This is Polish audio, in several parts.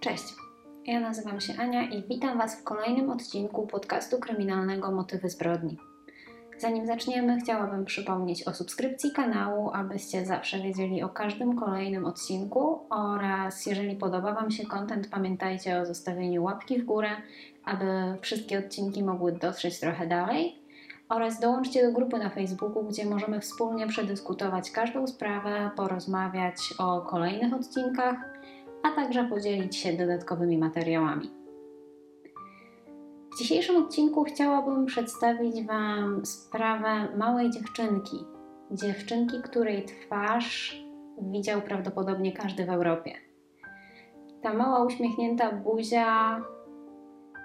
Cześć, ja nazywam się Ania i witam Was w kolejnym odcinku podcastu kryminalnego Motywy zbrodni. Zanim zaczniemy, chciałabym przypomnieć o subskrypcji kanału, abyście zawsze wiedzieli o każdym kolejnym odcinku oraz jeżeli podoba Wam się kontent, pamiętajcie o zostawieniu łapki w górę, aby wszystkie odcinki mogły dotrzeć trochę dalej oraz dołączcie do grupy na Facebooku, gdzie możemy wspólnie przedyskutować każdą sprawę, porozmawiać o kolejnych odcinkach, a także podzielić się dodatkowymi materiałami. W dzisiejszym odcinku chciałabym przedstawić Wam sprawę małej dziewczynki. Dziewczynki, której twarz widział prawdopodobnie każdy w Europie. Ta mała uśmiechnięta buzia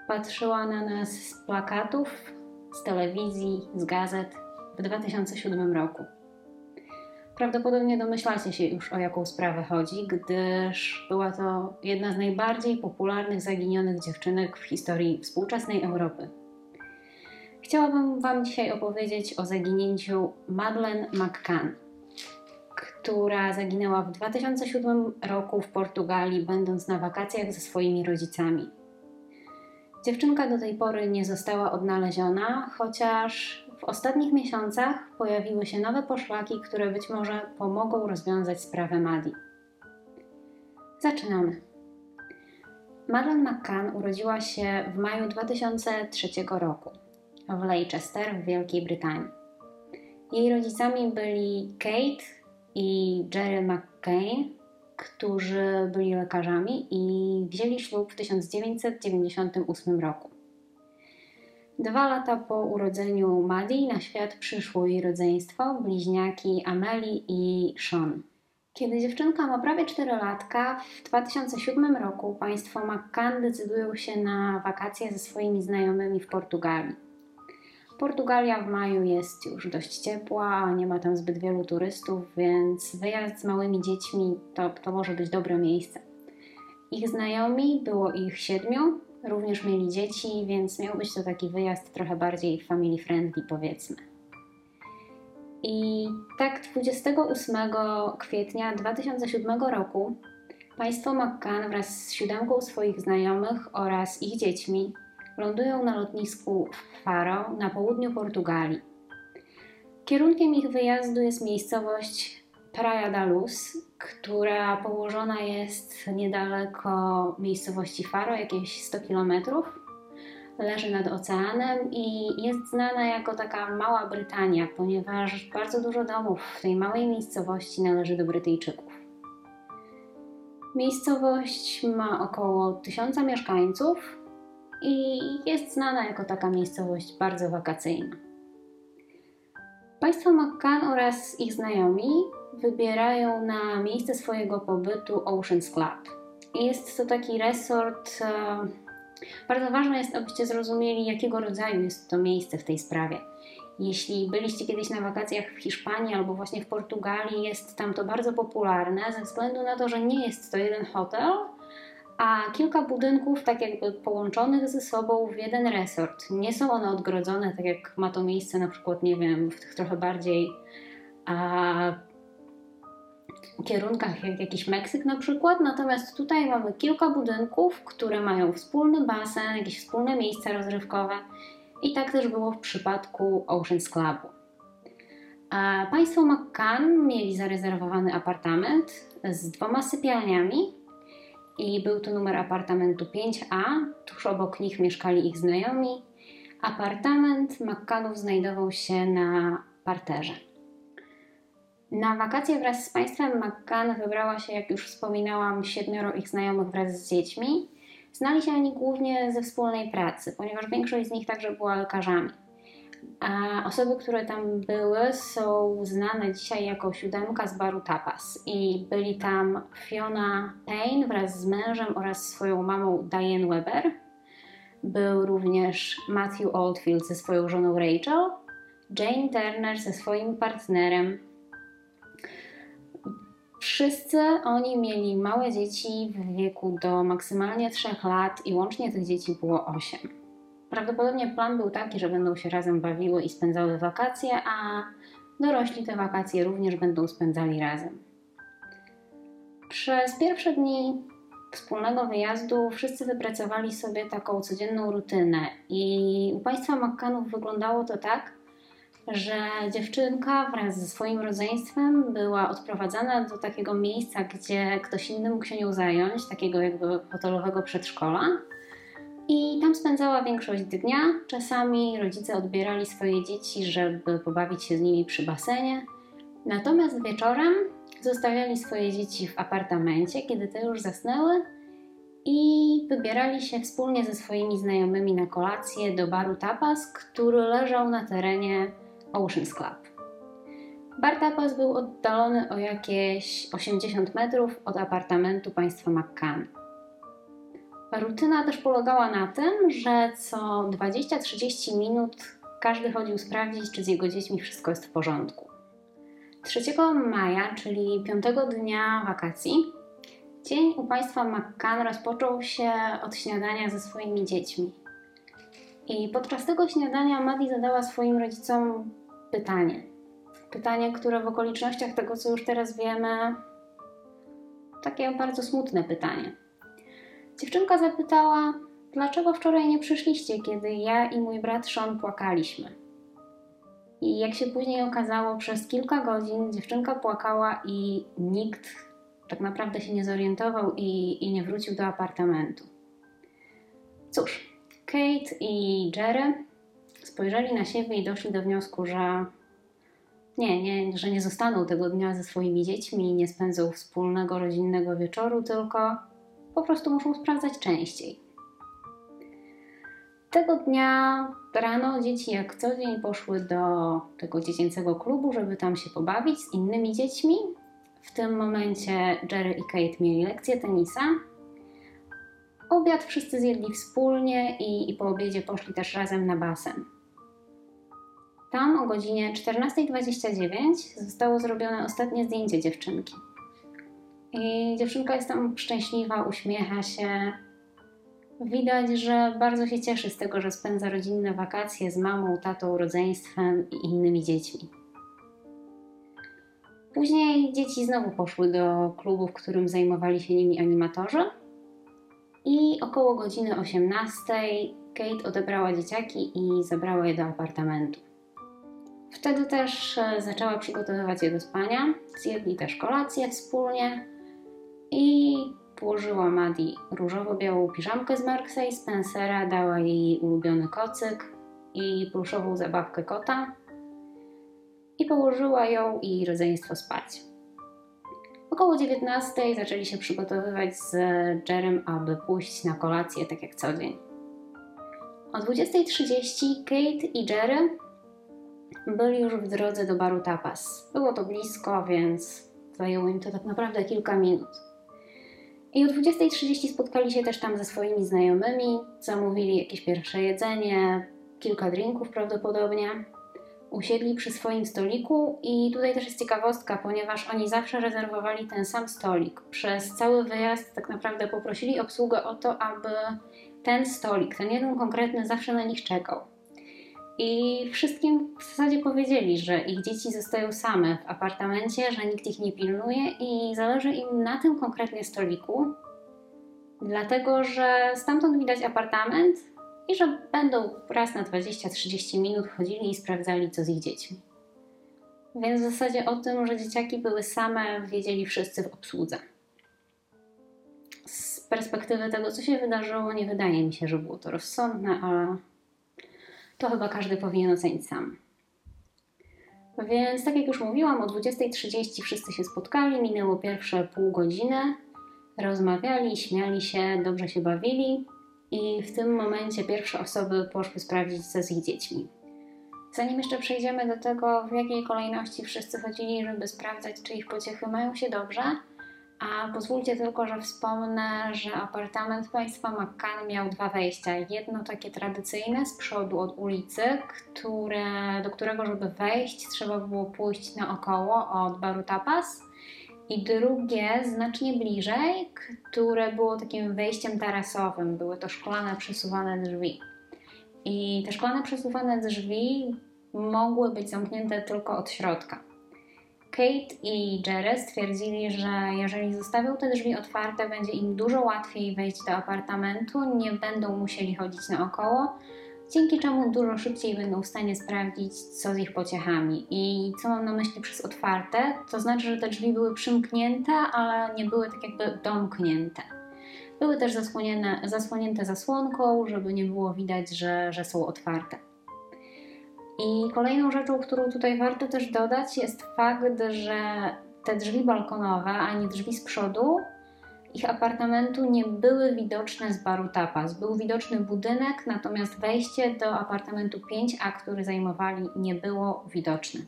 patrzyła na nas z plakatów, z telewizji, z gazet w 2007 roku. Prawdopodobnie domyślacie się już o jaką sprawę chodzi, gdyż była to jedna z najbardziej popularnych zaginionych dziewczynek w historii współczesnej Europy. Chciałabym Wam dzisiaj opowiedzieć o zaginięciu Madeleine McCann, która zaginęła w 2007 roku w Portugalii, będąc na wakacjach ze swoimi rodzicami. Dziewczynka do tej pory nie została odnaleziona, chociaż w ostatnich miesiącach pojawiły się nowe poszlaki, które być może pomogą rozwiązać sprawę Madi. Zaczynamy. Madeleine McCann urodziła się w maju 2003 roku w Leicester w Wielkiej Brytanii. Jej rodzicami byli Kate i Jerry McCain, którzy byli lekarzami i wzięli ślub w 1998 roku. Dwa lata po urodzeniu Maddie na świat przyszło jej rodzeństwo, bliźniaki Amelie i Sean. Kiedy dziewczynka ma prawie 4 latka, w 2007 roku państwo McCann decydują się na wakacje ze swoimi znajomymi w Portugalii. Portugalia w maju jest już dość ciepła, nie ma tam zbyt wielu turystów, więc wyjazd z małymi dziećmi to, to może być dobre miejsce. Ich znajomi, było ich siedmiu, również mieli dzieci, więc miał być to taki wyjazd trochę bardziej family friendly, powiedzmy. I tak 28 kwietnia 2007 roku państwo McCann wraz z siódemką swoich znajomych oraz ich dziećmi lądują na lotnisku Faro na południu Portugalii. Kierunkiem ich wyjazdu jest miejscowość Praia da Luz, która położona jest niedaleko miejscowości Faro, jakieś 100 km. Leży nad oceanem i jest znana jako taka mała Brytania, ponieważ bardzo dużo domów w tej małej miejscowości należy do Brytyjczyków. Miejscowość ma około 1000 mieszkańców i jest znana jako taka miejscowość bardzo wakacyjna. Państwo McCann oraz ich znajomi wybierają na miejsce swojego pobytu Oceans Club. Jest to taki resort. E, bardzo ważne jest, abyście zrozumieli, jakiego rodzaju jest to miejsce w tej sprawie. Jeśli byliście kiedyś na wakacjach w Hiszpanii albo właśnie w Portugalii, jest tam to bardzo popularne ze względu na to, że nie jest to jeden hotel, a kilka budynków tak jakby połączonych ze sobą w jeden resort. Nie są one odgrodzone tak jak ma to miejsce na przykład, nie wiem, w tych trochę bardziej a, kierunkach jak jakiś Meksyk na przykład, natomiast tutaj mamy kilka budynków, które mają wspólny basen, jakieś wspólne miejsca rozrywkowe i tak też było w przypadku Ocean's Clubu. A państwo McCann mieli zarezerwowany apartament z dwoma sypialniami i był to numer apartamentu 5A, tuż obok nich mieszkali ich znajomi. Apartament McCannów znajdował się na parterze. Na wakacje wraz z państwem McCann wybrała się, jak już wspominałam, siedmioro ich znajomych wraz z dziećmi. Znali się oni głównie ze wspólnej pracy, ponieważ większość z nich także była lekarzami. A osoby, które tam były, są znane dzisiaj jako siódemka z baru Tapas. I byli tam Fiona Payne wraz z mężem oraz swoją mamą Diane Weber. Był również Matthew Oldfield ze swoją żoną Rachel, Jane Turner ze swoim partnerem Wszyscy oni mieli małe dzieci w wieku do maksymalnie 3 lat i łącznie tych dzieci było 8. Prawdopodobnie plan był taki, że będą się razem bawiły i spędzały wakacje, a dorośli te wakacje również będą spędzali razem. Przez pierwsze dni wspólnego wyjazdu wszyscy wypracowali sobie taką codzienną rutynę. I u państwa Makkanów wyglądało to tak, że dziewczynka wraz ze swoim rodzeństwem była odprowadzana do takiego miejsca, gdzie ktoś inny mógł się nią zająć, takiego jakby hotelowego przedszkola. I tam spędzała większość dnia. Czasami rodzice odbierali swoje dzieci, żeby pobawić się z nimi przy basenie. Natomiast wieczorem zostawiali swoje dzieci w apartamencie, kiedy te już zasnęły, i wybierali się wspólnie ze swoimi znajomymi na kolację do baru Tapas, który leżał na terenie Ocean's Club. Bar Tapas był oddalony o jakieś 80 metrów od apartamentu państwa McCann. Rutyna też polegała na tym, że co 20-30 minut każdy chodził sprawdzić, czy z jego dziećmi wszystko jest w porządku. 3 maja, czyli piątego dnia wakacji, dzień u państwa McCann rozpoczął się od śniadania ze swoimi dziećmi. I podczas tego śniadania Maddie zadała swoim rodzicom pytanie. Pytanie, które w okolicznościach tego, co już teraz wiemy, takie bardzo smutne pytanie. Dziewczynka zapytała, dlaczego wczoraj nie przyszliście, kiedy ja i mój brat Sean płakaliśmy. I jak się później okazało, przez kilka godzin dziewczynka płakała i nikt tak naprawdę się nie zorientował i, i nie wrócił do apartamentu. Cóż, Kate i Jerry spojrzeli na siebie i doszli do wniosku, że nie, nie, że nie zostaną tego dnia ze swoimi dziećmi i nie spędzą wspólnego rodzinnego wieczoru, tylko po prostu muszą sprawdzać częściej. Tego dnia rano dzieci jak co dzień poszły do tego dziecięcego klubu, żeby tam się pobawić z innymi dziećmi. W tym momencie Jerry i Kate mieli lekcję tenisa. Obiad wszyscy zjedli wspólnie i, i po obiedzie poszli też razem na basen. Tam o godzinie 14.29 zostało zrobione ostatnie zdjęcie dziewczynki. I dziewczynka jest tam szczęśliwa, uśmiecha się. Widać, że bardzo się cieszy z tego, że spędza rodzinne wakacje z mamą, tatą, rodzeństwem i innymi dziećmi. Później dzieci znowu poszły do klubu, w którym zajmowali się nimi animatorzy. I około godziny 18 Kate odebrała dzieciaki i zabrała je do apartamentu. Wtedy też e, zaczęła przygotowywać je do spania. Zjedli też kolację wspólnie i położyła Maddie różowo-białą piżamkę z Marksa i Spencera, dała jej ulubiony kocyk i pluszową zabawkę kota i położyła ją i rodzeństwo spać. Około 19 zaczęli się przygotowywać z Jerem, aby pójść na kolację tak jak co dzień. O 20.30 Kate i Jerry byli już w drodze do baru Tapas. Było to blisko, więc zajęło im to tak naprawdę kilka minut. I o 20.30 spotkali się też tam ze swoimi znajomymi, zamówili jakieś pierwsze jedzenie, kilka drinków prawdopodobnie. Usiedli przy swoim stoliku i tutaj też jest ciekawostka, ponieważ oni zawsze rezerwowali ten sam stolik. Przez cały wyjazd tak naprawdę poprosili obsługę o to, aby ten stolik, ten jeden konkretny zawsze na nich czekał. I wszystkim w zasadzie powiedzieli, że ich dzieci zostają same w apartamencie, że nikt ich nie pilnuje i zależy im na tym konkretnie stoliku, dlatego że stamtąd widać apartament i że będą raz na 20-30 minut chodzili i sprawdzali, co z ich dziećmi. Więc w zasadzie o tym, że dzieciaki były same, wiedzieli wszyscy w obsłudze. Z perspektywy tego, co się wydarzyło, nie wydaje mi się, że było to rozsądne, ale to chyba każdy powinien ocenić sam. Więc tak jak już mówiłam, o 20.30 wszyscy się spotkali, minęło pierwsze pół godziny, rozmawiali, śmiali się, dobrze się bawili i w tym momencie pierwsze osoby poszły sprawdzić, co z ich dziećmi. Zanim jeszcze przejdziemy do tego, w jakiej kolejności wszyscy chodzili, żeby sprawdzać, czy ich pociechy mają się dobrze, a pozwólcie tylko, że wspomnę, że apartament państwa McCann miał dwa wejścia. Jedno takie tradycyjne z przodu od ulicy, które, do którego, żeby wejść, trzeba było pójść naokoło od baru Tapas. I drugie, znacznie bliżej, które było takim wejściem tarasowym. Były to szklane, przesuwane drzwi. I te szklane, przesuwane drzwi mogły być zamknięte tylko od środka. Kate i Jerry stwierdzili, że jeżeli zostawią te drzwi otwarte, będzie im dużo łatwiej wejść do apartamentu, nie będą musieli chodzić naokoło, dzięki czemu dużo szybciej będą w stanie sprawdzić, co z ich pociechami. I co mam na myśli przez otwarte? To znaczy, że te drzwi były przymknięte, ale nie były tak jakby domknięte. Były też zasłonięte, zasłonięte zasłonką, żeby nie było widać, że, że są otwarte. I kolejną rzeczą, którą tutaj warto też dodać, jest fakt, że te drzwi balkonowe ani drzwi z przodu ich apartamentu nie były widoczne z baru tapas. Był widoczny budynek, natomiast wejście do apartamentu 5A, który zajmowali, nie było widoczne.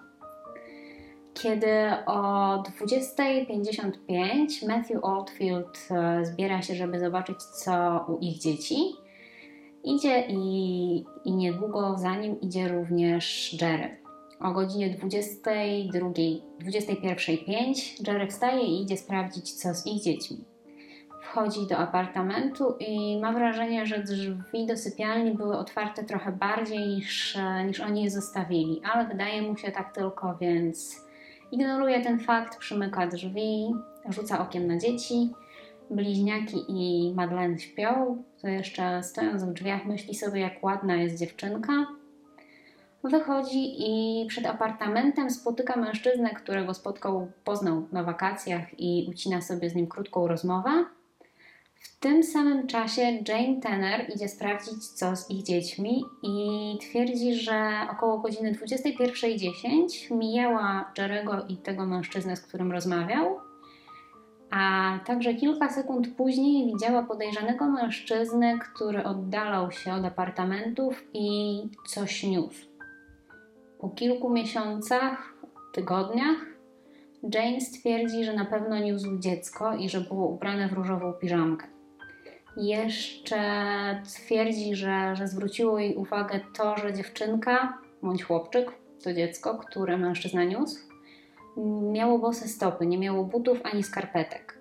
Kiedy o 20.55 Matthew Oldfield e, zbiera się, żeby zobaczyć, co u ich dzieci, idzie i, i niedługo za nim idzie również Jerry. O godzinie 22, 21.05 Jerry wstaje i idzie sprawdzić, co z ich dziećmi. Wchodzi do apartamentu i ma wrażenie, że drzwi do sypialni były otwarte trochę bardziej niż, niż oni je zostawili, ale wydaje mu się tak tylko, więc ignoruje ten fakt, przymyka drzwi, rzuca okiem na dzieci bliźniaki i Madeleine śpią, to jeszcze stojąc w drzwiach myśli sobie, jak ładna jest dziewczynka. Wychodzi i przed apartamentem spotyka mężczyznę, którego spotkał, poznał na wakacjach i ucina sobie z nim krótką rozmowę. W tym samym czasie Jane Tanner idzie sprawdzić, co z ich dziećmi i twierdzi, że około godziny 21.10 mijała Jerego i tego mężczyznę, z którym rozmawiał a także kilka sekund później widziała podejrzanego mężczyznę, który oddalał się od apartamentów i coś niósł. Po kilku miesiącach, tygodniach, Jane stwierdzi, że na pewno niósł dziecko i że było ubrane w różową piżamkę. Jeszcze twierdzi, że, że zwróciło jej uwagę to, że dziewczynka bądź chłopczyk, to dziecko, które mężczyzna niósł, miało bose stopy, nie miało butów ani skarpetek.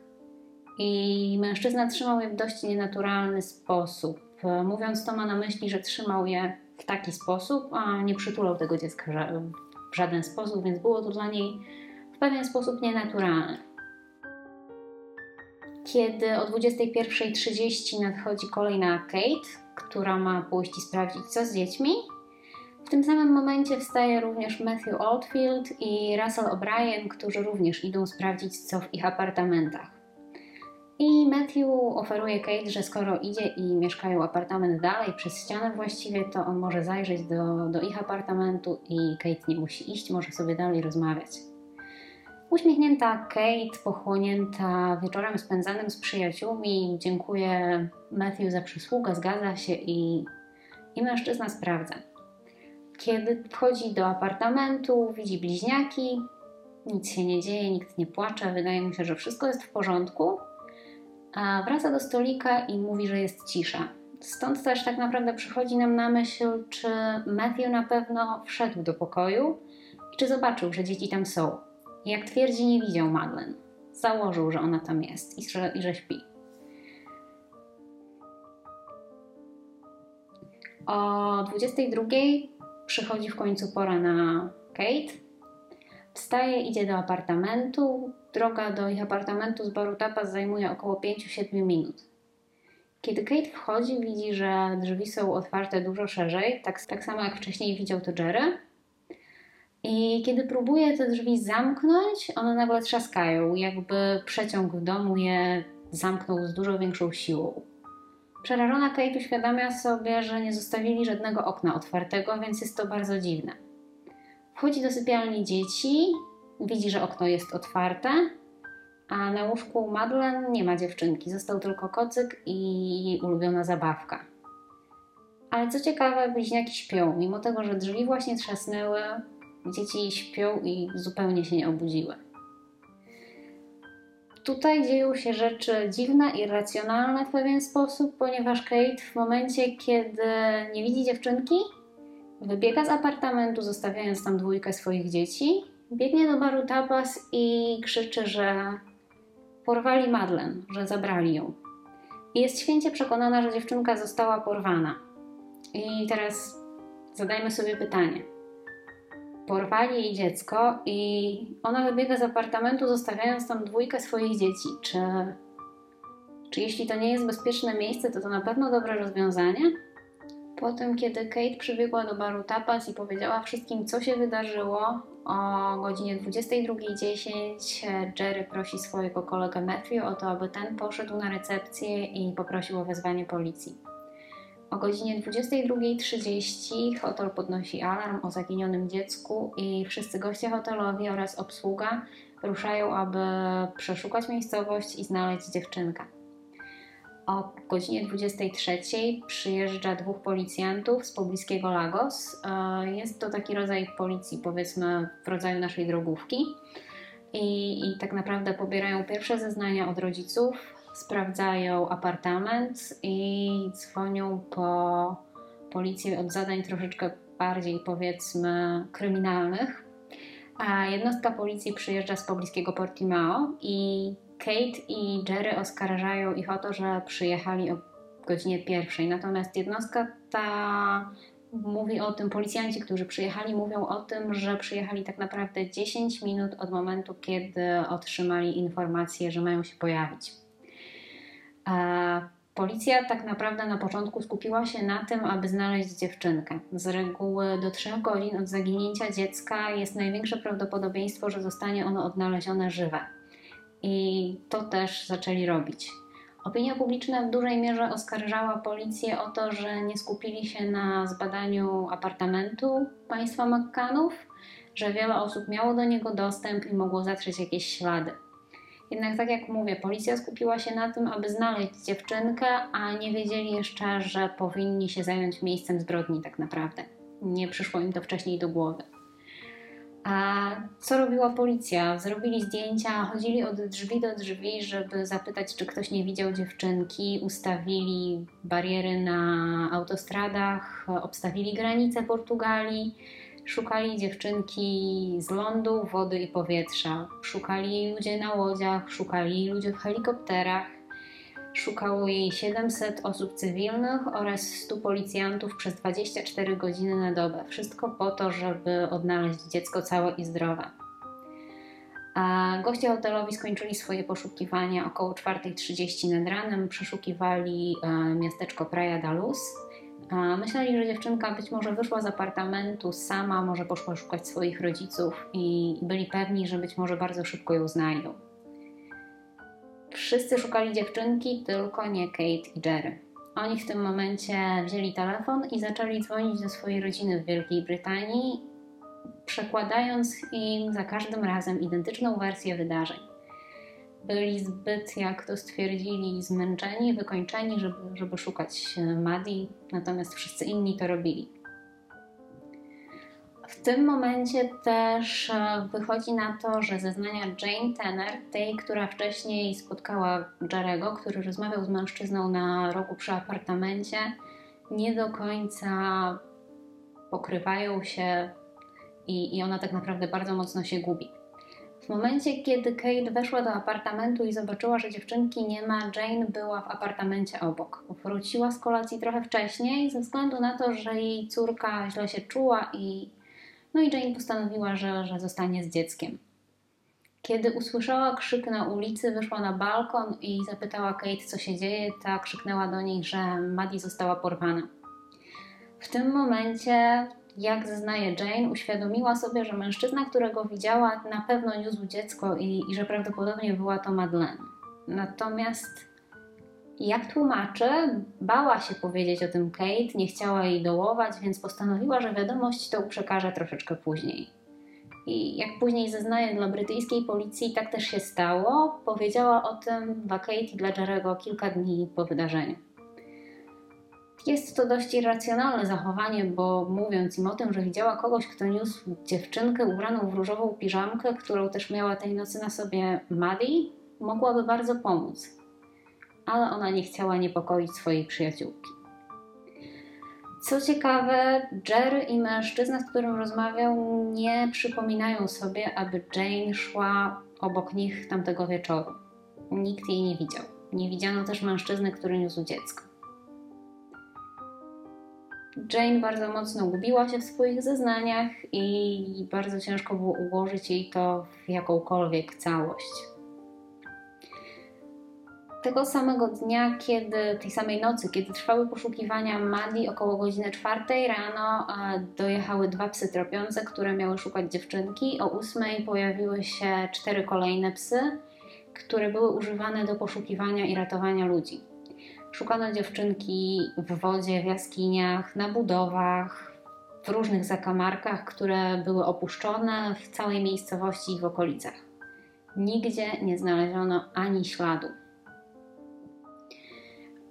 I mężczyzna trzymał je w dość nienaturalny sposób. Mówiąc to, ma na myśli, że trzymał je w taki sposób, a nie przytulał tego dziecka w żaden sposób, więc było to dla niej w pewien sposób nienaturalne. Kiedy o 21.30 nadchodzi kolejna Kate, która ma pójść i sprawdzić, co z dziećmi, w tym samym momencie wstaje również Matthew Oldfield i Russell O'Brien, którzy również idą sprawdzić, co w ich apartamentach. I Matthew oferuje Kate, że skoro idzie i mieszkają apartament dalej, przez ścianę właściwie, to on może zajrzeć do, do ich apartamentu i Kate nie musi iść, może sobie dalej rozmawiać. Uśmiechnięta Kate, pochłonięta wieczorem spędzanym z przyjaciółmi, dziękuję Matthew za przysługę, zgadza się i, i mężczyzna sprawdza. Kiedy wchodzi do apartamentu, widzi bliźniaki, nic się nie dzieje, nikt nie płacze, wydaje mu się, że wszystko jest w porządku, a wraca do stolika i mówi, że jest cisza. Stąd też tak naprawdę przychodzi nam na myśl, czy Matthew na pewno wszedł do pokoju i czy zobaczył, że dzieci tam są. Jak twierdzi, nie widział Madeleine. Założył, że ona tam jest i że, i że śpi. O 22 Przychodzi w końcu pora na Kate. Wstaje, idzie do apartamentu. Droga do ich apartamentu z baru tapas zajmuje około 5-7 minut. Kiedy Kate wchodzi, widzi, że drzwi są otwarte dużo szerzej, tak, tak samo jak wcześniej widział to Jerry. I kiedy próbuje te drzwi zamknąć, one nagle trzaskają, jakby przeciąg w domu je zamknął z dużo większą siłą. Przerażona Kate uświadamia sobie, że nie zostawili żadnego okna otwartego, więc jest to bardzo dziwne. Wchodzi do sypialni dzieci, widzi, że okno jest otwarte, a na łóżku Madeleine nie ma dziewczynki, został tylko kocyk i jej ulubiona zabawka. Ale co ciekawe, bliźniaki śpią, mimo tego, że drzwi właśnie trzasnęły, dzieci śpią i zupełnie się nie obudziły. Tutaj dzieją się rzeczy dziwne, irracjonalne w pewien sposób, ponieważ Kate w momencie, kiedy nie widzi dziewczynki, wybiega z apartamentu, zostawiając tam dwójkę swoich dzieci, biegnie do baru tapas i krzyczy, że porwali Madeleine, że zabrali ją. I jest święcie przekonana, że dziewczynka została porwana. I teraz zadajmy sobie pytanie. Porwali jej dziecko i ona wybiega z apartamentu, zostawiając tam dwójkę swoich dzieci. Czy, czy jeśli to nie jest bezpieczne miejsce, to to na pewno dobre rozwiązanie? Potem, kiedy Kate przybiegła do baru Tapas i powiedziała wszystkim, co się wydarzyło, o godzinie 22.10 Jerry prosi swojego kolegę Matthew o to, aby ten poszedł na recepcję i poprosił o wezwanie policji. O godzinie 22.30 hotel podnosi alarm o zaginionym dziecku i wszyscy goście hotelowi oraz obsługa ruszają, aby przeszukać miejscowość i znaleźć dziewczynkę. O godzinie 23 przyjeżdża dwóch policjantów z pobliskiego Lagos. E, jest to taki rodzaj policji, powiedzmy, w rodzaju naszej drogówki. I, I tak naprawdę pobierają pierwsze zeznania od rodziców, sprawdzają apartament i dzwonią po policję od zadań troszeczkę bardziej, powiedzmy, kryminalnych. A jednostka policji przyjeżdża z pobliskiego Portimao i Kate i Jerry oskarżają ich o to, że przyjechali o godzinie pierwszej. Natomiast jednostka ta mówi o tym, policjanci, którzy przyjechali, mówią o tym, że przyjechali tak naprawdę 10 minut od momentu, kiedy otrzymali informację, że mają się pojawić. Policja tak naprawdę na początku skupiła się na tym, aby znaleźć dziewczynkę. Z reguły do 3 godzin od zaginięcia dziecka jest największe prawdopodobieństwo, że zostanie ono odnalezione żywe i to też zaczęli robić. Opinia publiczna w dużej mierze oskarżała policję o to, że nie skupili się na zbadaniu apartamentu państwa McCannów, że wiele osób miało do niego dostęp i mogło zatrzeć jakieś ślady. Jednak, tak jak mówię, policja skupiła się na tym, aby znaleźć dziewczynkę, a nie wiedzieli jeszcze, że powinni się zająć miejscem zbrodni, tak naprawdę. Nie przyszło im to wcześniej do głowy. A co robiła policja? Zrobili zdjęcia, chodzili od drzwi do drzwi, żeby zapytać, czy ktoś nie widział dziewczynki, ustawili bariery na autostradach, obstawili granice Portugalii, szukali dziewczynki z lądu, wody i powietrza, szukali ludzie na łodziach, szukali ludzie w helikopterach. Szukało jej 700 osób cywilnych oraz 100 policjantów przez 24 godziny na dobę. Wszystko po to, żeby odnaleźć dziecko całe i zdrowe. A goście hotelowi skończyli swoje poszukiwania około 4.30 nad ranem. Przeszukiwali e, miasteczko Praia da Luz. Myśleli, że dziewczynka być może wyszła z apartamentu sama, może poszła szukać swoich rodziców i byli pewni, że być może bardzo szybko ją znajdą. Wszyscy szukali dziewczynki, tylko nie Kate i Jerry. Oni w tym momencie wzięli telefon i zaczęli dzwonić do swojej rodziny w Wielkiej Brytanii, przekładając im za każdym razem identyczną wersję wydarzeń. Byli zbyt, jak to stwierdzili, zmęczeni, wykończeni, żeby, żeby szukać Maddie, natomiast wszyscy inni to robili. W tym momencie też e, wychodzi na to, że zeznania Jane Tanner, tej, która wcześniej spotkała Jarego, który rozmawiał z mężczyzną na rogu przy apartamencie, nie do końca pokrywają się i, i ona tak naprawdę bardzo mocno się gubi. W momencie, kiedy Kate weszła do apartamentu i zobaczyła, że dziewczynki nie ma, Jane była w apartamencie obok. Wróciła z kolacji trochę wcześniej, ze względu na to, że jej córka źle się czuła i no i Jane postanowiła, że, że zostanie z dzieckiem. Kiedy usłyszała krzyk na ulicy, wyszła na balkon i zapytała Kate, co się dzieje. Ta krzyknęła do niej, że Maddie została porwana. W tym momencie, jak zeznaje Jane, uświadomiła sobie, że mężczyzna, którego widziała, na pewno niósł dziecko i, i że prawdopodobnie była to Madeleine. Natomiast jak tłumaczy, bała się powiedzieć o tym Kate, nie chciała jej dołować, więc postanowiła, że wiadomość to przekaże troszeczkę później. I jak później zeznaje dla brytyjskiej policji, tak też się stało. Powiedziała o tym dla Kate i dla Jerego kilka dni po wydarzeniu. Jest to dość irracjonalne zachowanie, bo mówiąc im o tym, że widziała kogoś, kto niósł dziewczynkę ubraną w różową piżamkę, którą też miała tej nocy na sobie Maddie, mogłaby bardzo pomóc ale ona nie chciała niepokoić swojej przyjaciółki. Co ciekawe, Jerry i mężczyzna, z którym rozmawiał, nie przypominają sobie, aby Jane szła obok nich tamtego wieczoru. Nikt jej nie widział. Nie widziano też mężczyzny, który niósł dziecko. Jane bardzo mocno gubiła się w swoich zeznaniach i bardzo ciężko było ułożyć jej to w jakąkolwiek całość. Tego samego dnia, kiedy, tej samej nocy, kiedy trwały poszukiwania Madi, około godziny czwartej rano dojechały dwa psy tropiące, które miały szukać dziewczynki. O ósmej pojawiły się cztery kolejne psy, które były używane do poszukiwania i ratowania ludzi. Szukano dziewczynki w wodzie, w jaskiniach, na budowach, w różnych zakamarkach, które były opuszczone w całej miejscowości i w okolicach. Nigdzie nie znaleziono ani śladu.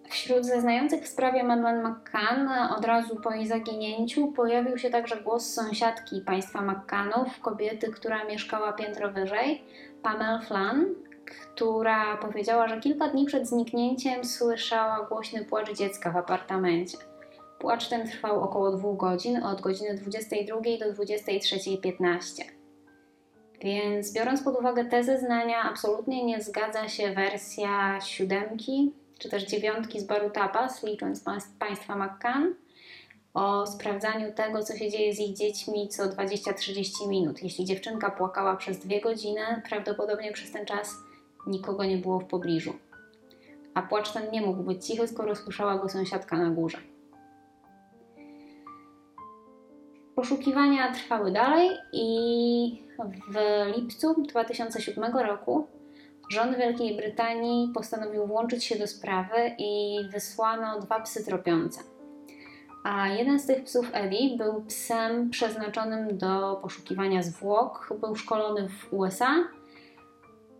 Wśród zeznających w sprawie Madeleine McCann od razu po jej zaginięciu pojawił się także głos sąsiadki państwa McCannów, kobiety, która mieszkała piętro wyżej, Pamela Flan, która powiedziała, że kilka dni przed zniknięciem słyszała głośny płacz dziecka w apartamencie. Płacz ten trwał około dwóch godzin, od godziny 22 do 23.15. Więc biorąc pod uwagę te zeznania, absolutnie nie zgadza się wersja siódemki czy też dziewiątki z baru Tapas, licząc państwa McCann, o sprawdzaniu tego, co się dzieje z ich dziećmi co 20-30 minut. Jeśli dziewczynka płakała przez dwie godziny, prawdopodobnie przez ten czas nikogo nie było w pobliżu. A płacz ten nie mógł być cichy, skoro słyszała go sąsiadka na górze. Poszukiwania trwały dalej i w lipcu 2007 roku rząd Wielkiej Brytanii postanowił włączyć się do sprawy i wysłano dwa psy tropiące. A jeden z tych psów Eddie był psem przeznaczonym do poszukiwania zwłok. Był szkolony w USA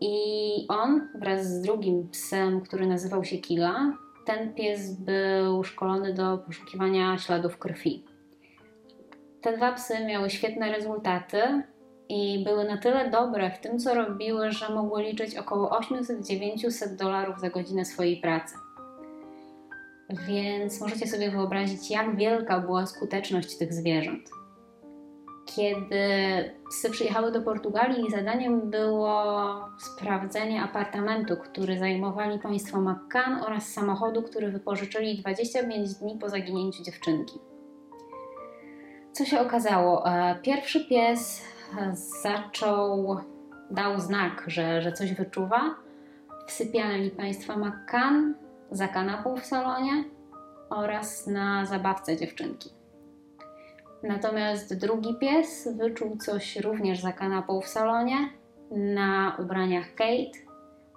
i on wraz z drugim psem, który nazywał się Kila, ten pies był szkolony do poszukiwania śladów krwi. Te dwa psy miały świetne rezultaty i były na tyle dobre w tym, co robiły, że mogły liczyć około 800-900 dolarów za godzinę swojej pracy. Więc możecie sobie wyobrazić, jak wielka była skuteczność tych zwierząt. Kiedy psy przyjechały do Portugalii, zadaniem było sprawdzenie apartamentu, który zajmowali państwo McCann oraz samochodu, który wypożyczyli 25 dni po zaginięciu dziewczynki. Co się okazało? E, pierwszy pies zaczął, dał znak, że, że coś wyczuwa w sypialni państwa McCann, za kanapą w salonie oraz na zabawce dziewczynki. Natomiast drugi pies wyczuł coś również za kanapą w salonie, na ubraniach Kate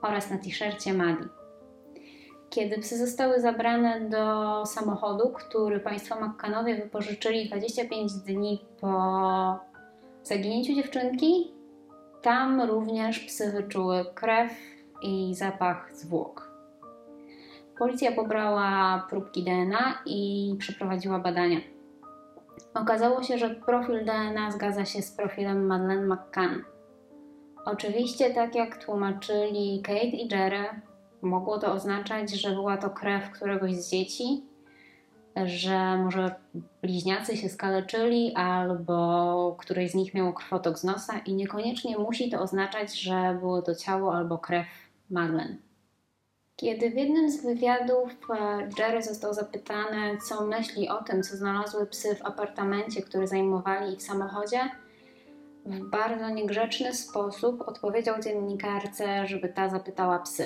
oraz na t-shircie Maddie. Kiedy psy zostały zabrane do samochodu, który państwo McCannowie wypożyczyli 25 dni po zaginięciu dziewczynki, tam również psy wyczuły krew i zapach zwłok. Policja pobrała próbki DNA i przeprowadziła badania. Okazało się, że profil DNA zgadza się z profilem Madeleine McCann. Oczywiście, tak jak tłumaczyli Kate i Jerry, mogło to oznaczać, że była to krew któregoś z dzieci, że może bliźniacy się skaleczyli, albo któryś z nich miał krwotok z nosa, i niekoniecznie musi to oznaczać, że było to ciało albo krew Madeleine. Kiedy w jednym z wywiadów e, Jerry został zapytany, co myśli o tym, co znalazły psy w apartamencie, który zajmowali w samochodzie, w bardzo niegrzeczny sposób odpowiedział dziennikarce, żeby ta zapytała psy.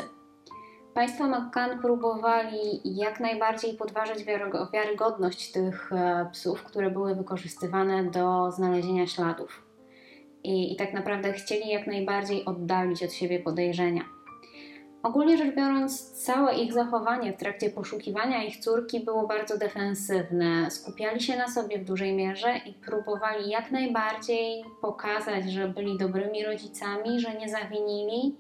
Państwo McCann próbowali jak najbardziej podważyć wiarygodność tych e, psów, które były wykorzystywane do znalezienia śladów. I, I tak naprawdę chcieli jak najbardziej oddalić od siebie podejrzenia. Ogólnie rzecz biorąc, całe ich zachowanie w trakcie poszukiwania ich córki było bardzo defensywne. Skupiali się na sobie w dużej mierze i próbowali jak najbardziej pokazać, że byli dobrymi rodzicami, że nie zawinili.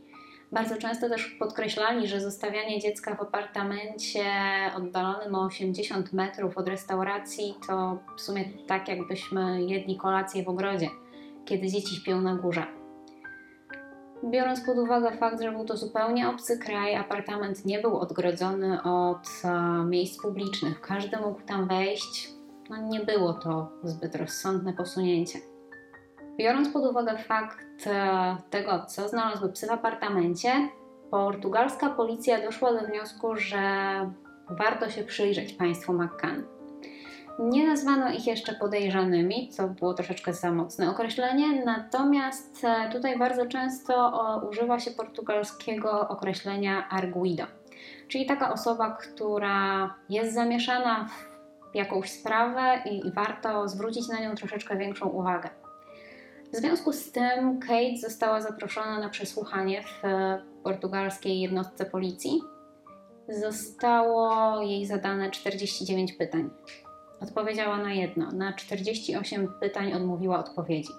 Bardzo często też podkreślali, że zostawianie dziecka w apartamencie oddalonym o 80 metrów od restauracji to w sumie tak, jakbyśmy jedli kolację w ogrodzie, kiedy dzieci śpią na górze. Biorąc pod uwagę fakt, że był to zupełnie obcy kraj, apartament nie był odgrodzony od e, miejsc publicznych, każdy mógł tam wejść, no nie było to zbyt rozsądne posunięcie. Biorąc pod uwagę fakt e, tego, co znalazły psy w apartamencie, portugalska policja doszła do wniosku, że warto się przyjrzeć państwu McCann. Nie nazwano ich jeszcze podejrzanymi, co było troszeczkę za mocne określenie, natomiast e, tutaj bardzo często używa się portugalskiego określenia arguido, czyli taka osoba, która jest zamieszana w jakąś sprawę i warto zwrócić na nią troszeczkę większą uwagę. W związku z tym Kate została zaproszona na przesłuchanie w portugalskiej jednostce policji. Zostało jej zadane 49 pytań. Odpowiedziała na jedno, na 48 pytań odmówiła odpowiedzi.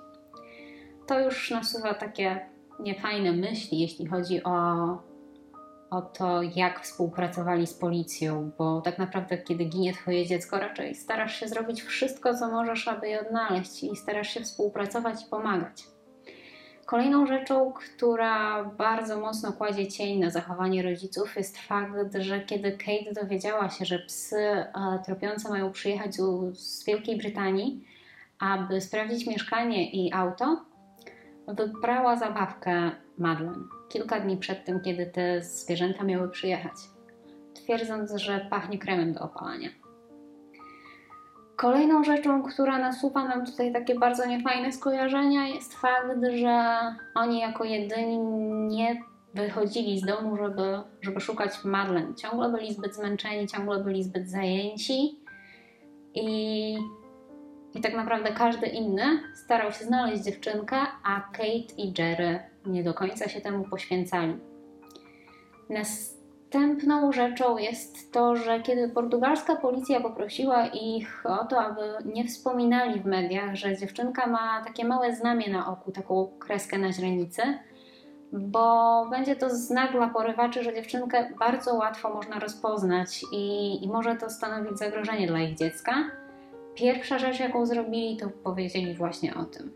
To już nasuwa takie niefajne myśli, jeśli chodzi o, o to, jak współpracowali z policją, bo tak naprawdę, kiedy ginie Twoje dziecko, raczej starasz się zrobić wszystko, co możesz, aby je odnaleźć i starasz się współpracować i pomagać. Kolejną rzeczą, która bardzo mocno kładzie cień na zachowanie rodziców, jest fakt, że kiedy Kate dowiedziała się, że psy e, tropiące mają przyjechać z Wielkiej Brytanii, aby sprawdzić mieszkanie i auto, wybrała zabawkę Madeleine kilka dni przed tym, kiedy te zwierzęta miały przyjechać, twierdząc, że pachnie kremem do opalania. Kolejną rzeczą, która nasuwa nam tutaj takie bardzo niefajne skojarzenia, jest fakt, że oni jako jedyni nie wychodzili z domu, żeby, żeby szukać Madeleine. Ciągle byli zbyt zmęczeni, ciągle byli zbyt zajęci i, i tak naprawdę każdy inny starał się znaleźć dziewczynkę, a Kate i Jerry nie do końca się temu poświęcali. Nas Następną rzeczą jest to, że kiedy portugalska policja poprosiła ich o to, aby nie wspominali w mediach, że dziewczynka ma takie małe znamie na oku, taką kreskę na źrenicy, bo będzie to znak dla porywaczy, że dziewczynkę bardzo łatwo można rozpoznać i, i może to stanowić zagrożenie dla ich dziecka. Pierwsza rzecz, jaką zrobili, to powiedzieli właśnie o tym.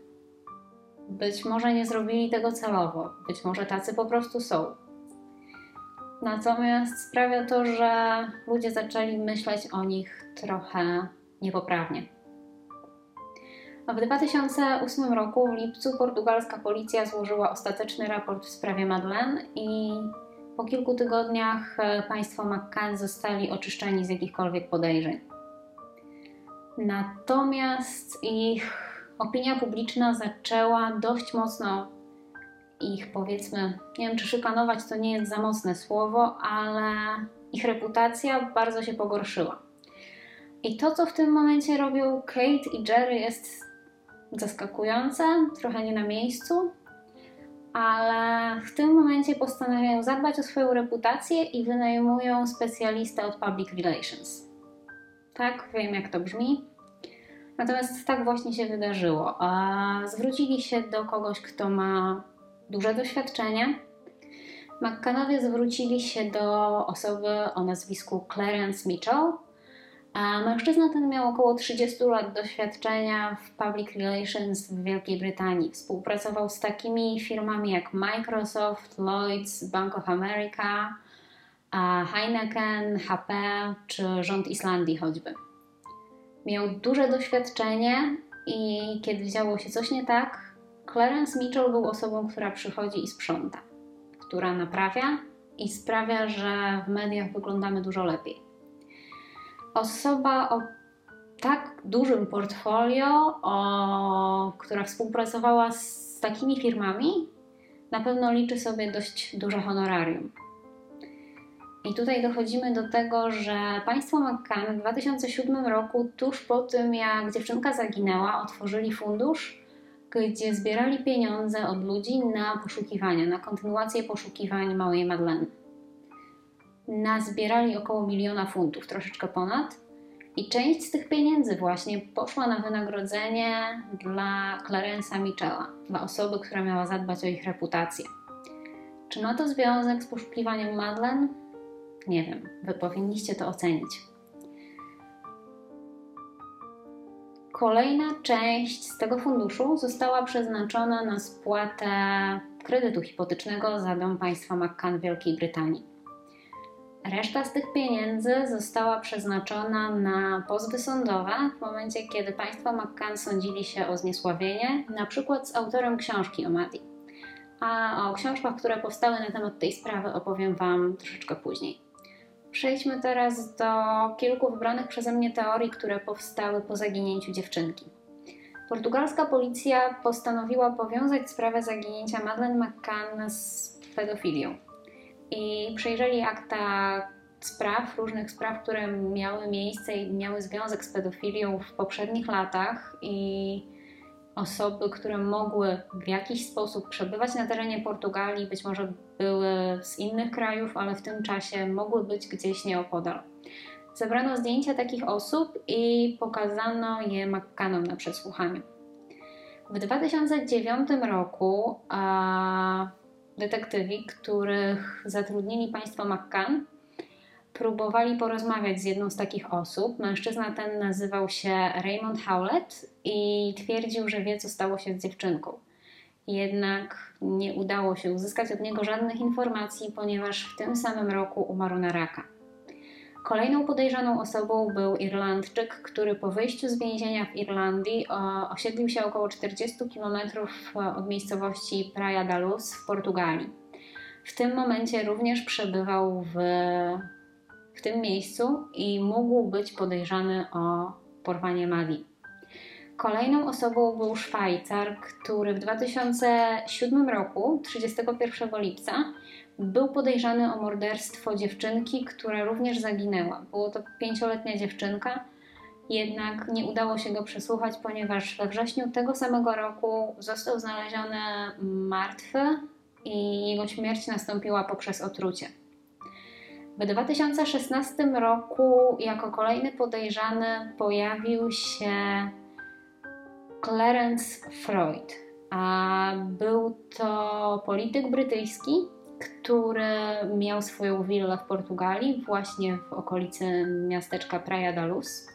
Być może nie zrobili tego celowo, być może tacy po prostu są. Natomiast sprawia to, że ludzie zaczęli myśleć o nich trochę niepoprawnie. W 2008 roku w lipcu portugalska policja złożyła ostateczny raport w sprawie Madeleine i po kilku tygodniach e, państwo McCann zostali oczyszczeni z jakichkolwiek podejrzeń. Natomiast ich opinia publiczna zaczęła dość mocno ich powiedzmy, nie wiem czy szykanować to nie jest za mocne słowo, ale ich reputacja bardzo się pogorszyła. I to, co w tym momencie robią Kate i Jerry, jest zaskakujące, trochę nie na miejscu, ale w tym momencie postanawiają zadbać o swoją reputację i wynajmują specjalistę od public relations. Tak, wiem jak to brzmi. Natomiast tak właśnie się wydarzyło. Zwrócili się do kogoś, kto ma duże doświadczenie. McCannowie zwrócili się do osoby o nazwisku Clarence Mitchell. A mężczyzna ten miał około 30 lat doświadczenia w public relations w Wielkiej Brytanii. Współpracował z takimi firmami jak Microsoft, Lloyds, Bank of America, Heineken, HP czy rząd Islandii choćby. Miał duże doświadczenie i kiedy działo się coś nie tak, Clarence Mitchell był osobą, która przychodzi i sprząta, która naprawia i sprawia, że w mediach wyglądamy dużo lepiej. Osoba o tak dużym portfolio, o, która współpracowała z takimi firmami, na pewno liczy sobie dość duże honorarium. I tutaj dochodzimy do tego, że państwo McCann w 2007 roku, tuż po tym jak dziewczynka zaginęła, otworzyli fundusz, gdzie zbierali pieniądze od ludzi na poszukiwania, na kontynuację poszukiwań małej Madeleine. Nazbierali około miliona funtów, troszeczkę ponad. I część z tych pieniędzy właśnie poszła na wynagrodzenie dla Clarence'a Michela, dla osoby, która miała zadbać o ich reputację. Czy ma to związek z poszukiwaniem Madeleine? Nie wiem, wy powinniście to ocenić. Kolejna część z tego funduszu została przeznaczona na spłatę kredytu hipotecznego za dom państwa McCann w Wielkiej Brytanii. Reszta z tych pieniędzy została przeznaczona na pozwy sądowe w momencie, kiedy państwo McCann sądzili się o zniesławienie, na przykład z autorem książki o Maddie. A o książkach, które powstały na temat tej sprawy opowiem Wam troszeczkę później. Przejdźmy teraz do kilku wybranych przeze mnie teorii, które powstały po zaginięciu dziewczynki. Portugalska policja postanowiła powiązać sprawę zaginięcia Madeleine McCann z pedofilią. I przejrzeli akta spraw, różnych spraw, które miały miejsce i miały związek z pedofilią w poprzednich latach i osoby, które mogły w jakiś sposób przebywać na terenie Portugalii, być może były z innych krajów, ale w tym czasie mogły być gdzieś nieopodal. Zebrano zdjęcia takich osób i pokazano je McCannom na przesłuchaniu. W 2009 roku a, detektywi, których zatrudnili państwo McCann, próbowali porozmawiać z jedną z takich osób. Mężczyzna ten nazywał się Raymond Howlett i twierdził, że wie, co stało się z dziewczynką. Jednak nie udało się uzyskać od niego żadnych informacji, ponieważ w tym samym roku umarł na raka. Kolejną podejrzaną osobą był Irlandczyk, który po wyjściu z więzienia w Irlandii osiedlił się około 40 km od miejscowości Praia da Luz w Portugalii. W tym momencie również przebywał w, w tym miejscu i mógł być podejrzany o porwanie Madi. Kolejną osobą był Szwajcar, który w 2007 roku, 31 lipca, był podejrzany o morderstwo dziewczynki, która również zaginęła. Było to pięcioletnia dziewczynka, jednak nie udało się go przesłuchać, ponieważ we wrześniu tego samego roku został znaleziony martwy i jego śmierć nastąpiła poprzez otrucie. W 2016 roku jako kolejny podejrzany pojawił się Clarence Freud, a był to polityk brytyjski, który miał swoją willę w Portugalii, właśnie w okolicy miasteczka Praia da Luz.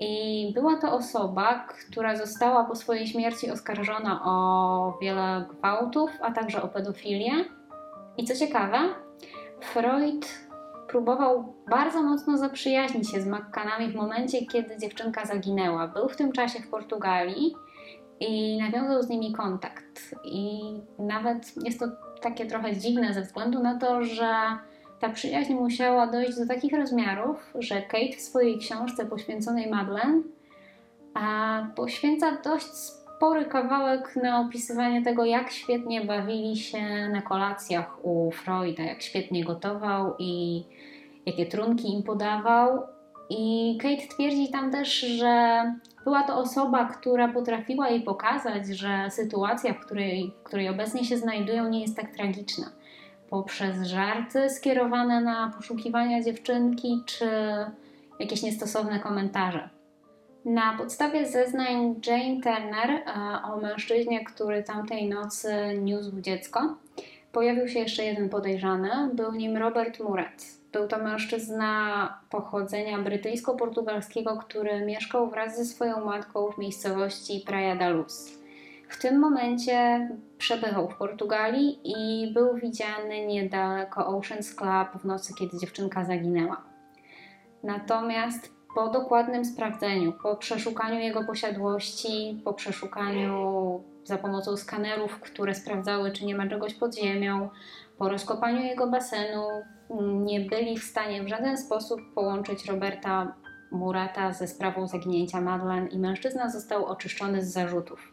I była to osoba, która została po swojej śmierci oskarżona o wiele gwałtów, a także o pedofilię. I co ciekawe, Freud próbował bardzo mocno zaprzyjaźnić się z Makkanami w momencie, kiedy dziewczynka zaginęła. Był w tym czasie w Portugalii i nawiązał z nimi kontakt. I nawet jest to takie trochę dziwne ze względu na to, że ta przyjaźń musiała dojść do takich rozmiarów, że Kate w swojej książce poświęconej Madeleine a poświęca dość spory kawałek na opisywanie tego, jak świetnie bawili się na kolacjach u Freuda, jak świetnie gotował i jakie trunki im podawał. I Kate twierdzi tam też, że była to osoba, która potrafiła jej pokazać, że sytuacja, w której, w której obecnie się znajdują, nie jest tak tragiczna. Poprzez żarty skierowane na poszukiwania dziewczynki, czy jakieś niestosowne komentarze. Na podstawie zeznań Jane Turner e, o mężczyźnie, który tamtej nocy niósł dziecko, pojawił się jeszcze jeden podejrzany. Był nim Robert Muret. Był to mężczyzna pochodzenia brytyjsko-portugalskiego, który mieszkał wraz ze swoją matką w miejscowości Praia da Luz. W tym momencie przebywał w Portugalii i był widziany niedaleko Ocean's Club w nocy, kiedy dziewczynka zaginęła. Natomiast po dokładnym sprawdzeniu, po przeszukaniu jego posiadłości, po przeszukaniu za pomocą skanerów, które sprawdzały, czy nie ma czegoś pod ziemią, po rozkopaniu jego basenu, nie byli w stanie w żaden sposób połączyć Roberta Murata ze sprawą zaginięcia Madeleine i mężczyzna został oczyszczony z zarzutów.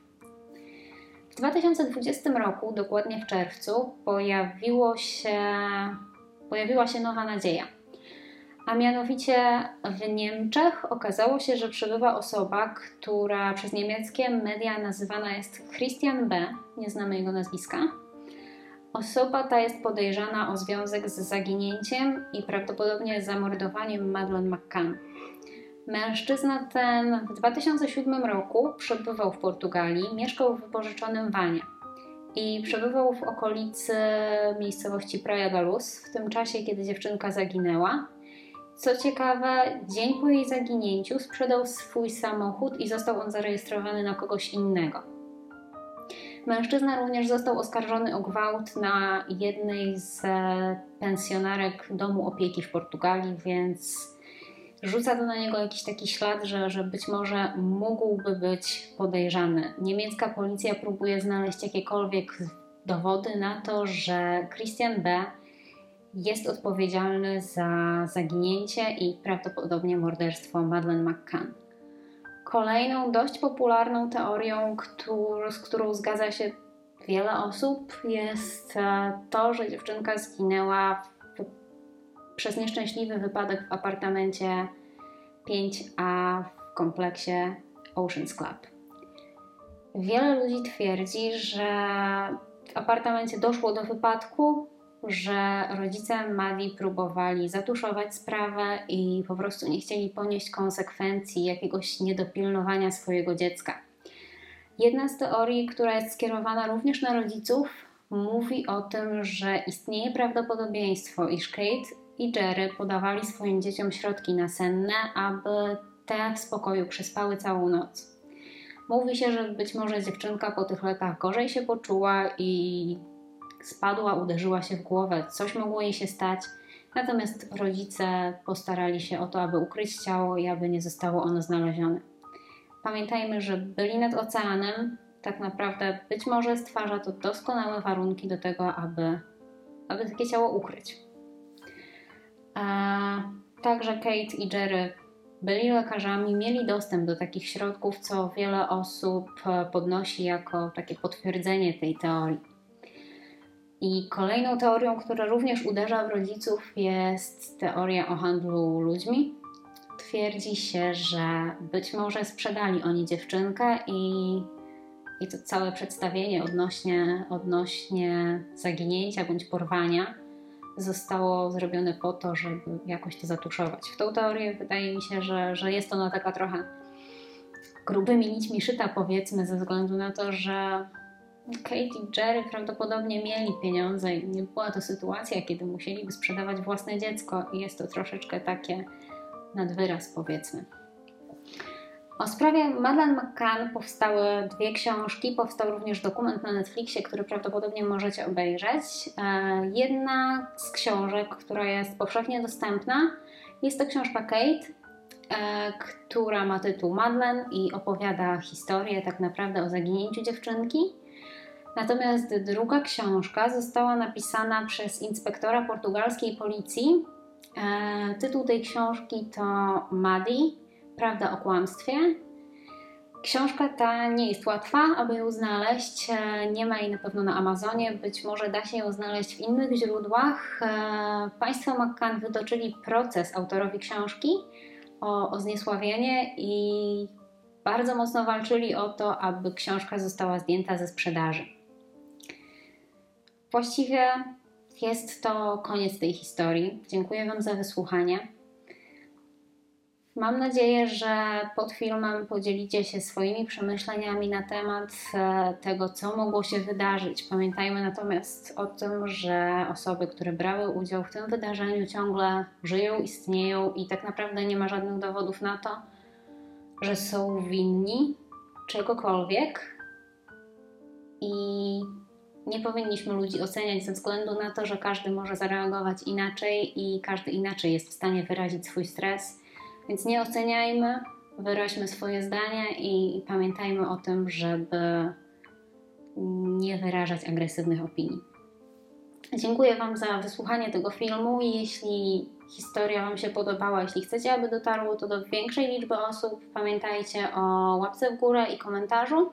W 2020 roku, dokładnie w czerwcu, pojawiło się, pojawiła się nowa nadzieja. A mianowicie w Niemczech okazało się, że przebywa osoba, która przez niemieckie media nazywana jest Christian B., nie znamy jego nazwiska, Osoba ta jest podejrzana o związek z zaginięciem i prawdopodobnie zamordowaniem Madeleine McCann. Mężczyzna ten w 2007 roku przebywał w Portugalii, mieszkał w wypożyczonym wanie i przebywał w okolicy miejscowości Praia da Luz w tym czasie, kiedy dziewczynka zaginęła. Co ciekawe, dzień po jej zaginięciu sprzedał swój samochód i został on zarejestrowany na kogoś innego. Mężczyzna również został oskarżony o gwałt na jednej z e, pensjonarek domu opieki w Portugalii, więc rzuca to na niego jakiś taki ślad, że, że być może mógłby być podejrzany. Niemiecka policja próbuje znaleźć jakiekolwiek dowody na to, że Christian B. jest odpowiedzialny za zaginięcie i prawdopodobnie morderstwo Madeleine McCann. Kolejną dość popularną teorią, z którą zgadza się wiele osób, jest e, to, że dziewczynka zginęła w, przez nieszczęśliwy wypadek w apartamencie 5A w kompleksie Oceans Club. Wiele ludzi twierdzi, że w apartamencie doszło do wypadku, że rodzice Madi próbowali zatuszować sprawę i po prostu nie chcieli ponieść konsekwencji jakiegoś niedopilnowania swojego dziecka. Jedna z teorii, która jest skierowana również na rodziców, mówi o tym, że istnieje prawdopodobieństwo, iż Kate i Jerry podawali swoim dzieciom środki nasenne, aby te w spokoju przespały całą noc. Mówi się, że być może dziewczynka po tych lekach gorzej się poczuła i spadła, uderzyła się w głowę, coś mogło jej się stać. Natomiast rodzice postarali się o to, aby ukryć ciało i aby nie zostało ono znalezione. Pamiętajmy, że byli nad oceanem. Tak naprawdę być może stwarza to doskonałe warunki do tego, aby, aby takie ciało ukryć. A także Kate i Jerry byli lekarzami, mieli dostęp do takich środków, co wiele osób podnosi jako takie potwierdzenie tej teorii. I kolejną teorią, która również uderza w rodziców, jest teoria o handlu ludźmi. Twierdzi się, że być może sprzedali oni dziewczynkę i, i to całe przedstawienie odnośnie, odnośnie zaginięcia bądź porwania zostało zrobione po to, żeby jakoś to zatuszować. W tą teorię wydaje mi się, że, że jest ona taka trochę grubymi nićmi szyta, powiedzmy, ze względu na to, że Kate i Jerry prawdopodobnie mieli pieniądze i nie była to sytuacja, kiedy musieliby sprzedawać własne dziecko i jest to troszeczkę takie nadwyraz, powiedzmy. O sprawie Madeleine McCann powstały dwie książki, powstał również dokument na Netflixie, który prawdopodobnie możecie obejrzeć. E, jedna z książek, która jest powszechnie dostępna, jest to książka Kate, e, która ma tytuł Madeleine i opowiada historię tak naprawdę o zaginięciu dziewczynki. Natomiast druga książka została napisana przez inspektora portugalskiej policji. E, tytuł tej książki to Maddie Prawda o kłamstwie. Książka ta nie jest łatwa, aby ją znaleźć. E, nie ma jej na pewno na Amazonie, być może da się ją znaleźć w innych źródłach. E, państwo McCann wytoczyli proces autorowi książki o, o zniesławienie i bardzo mocno walczyli o to, aby książka została zdjęta ze sprzedaży. Właściwie jest to koniec tej historii. Dziękuję Wam za wysłuchanie. Mam nadzieję, że pod filmem podzielicie się swoimi przemyśleniami na temat e, tego, co mogło się wydarzyć. Pamiętajmy natomiast o tym, że osoby, które brały udział w tym wydarzeniu, ciągle żyją, istnieją i tak naprawdę nie ma żadnych dowodów na to, że są winni czegokolwiek. I nie powinniśmy ludzi oceniać ze względu na to, że każdy może zareagować inaczej i każdy inaczej jest w stanie wyrazić swój stres więc nie oceniajmy, wyraźmy swoje zdania i pamiętajmy o tym, żeby nie wyrażać agresywnych opinii. Dziękuję Wam za wysłuchanie tego filmu. Jeśli historia Wam się podobała, jeśli chcecie, aby dotarło to do większej liczby osób, pamiętajcie o łapce w górę i komentarzu.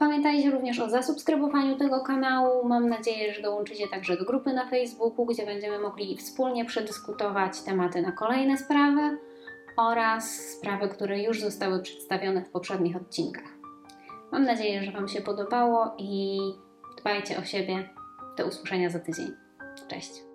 Pamiętajcie również o zasubskrybowaniu tego kanału. Mam nadzieję, że dołączycie także do grupy na Facebooku, gdzie będziemy mogli wspólnie przedyskutować tematy na kolejne sprawy oraz sprawy, które już zostały przedstawione w poprzednich odcinkach. Mam nadzieję, że Wam się podobało i dbajcie o siebie. Do usłyszenia za tydzień. Cześć.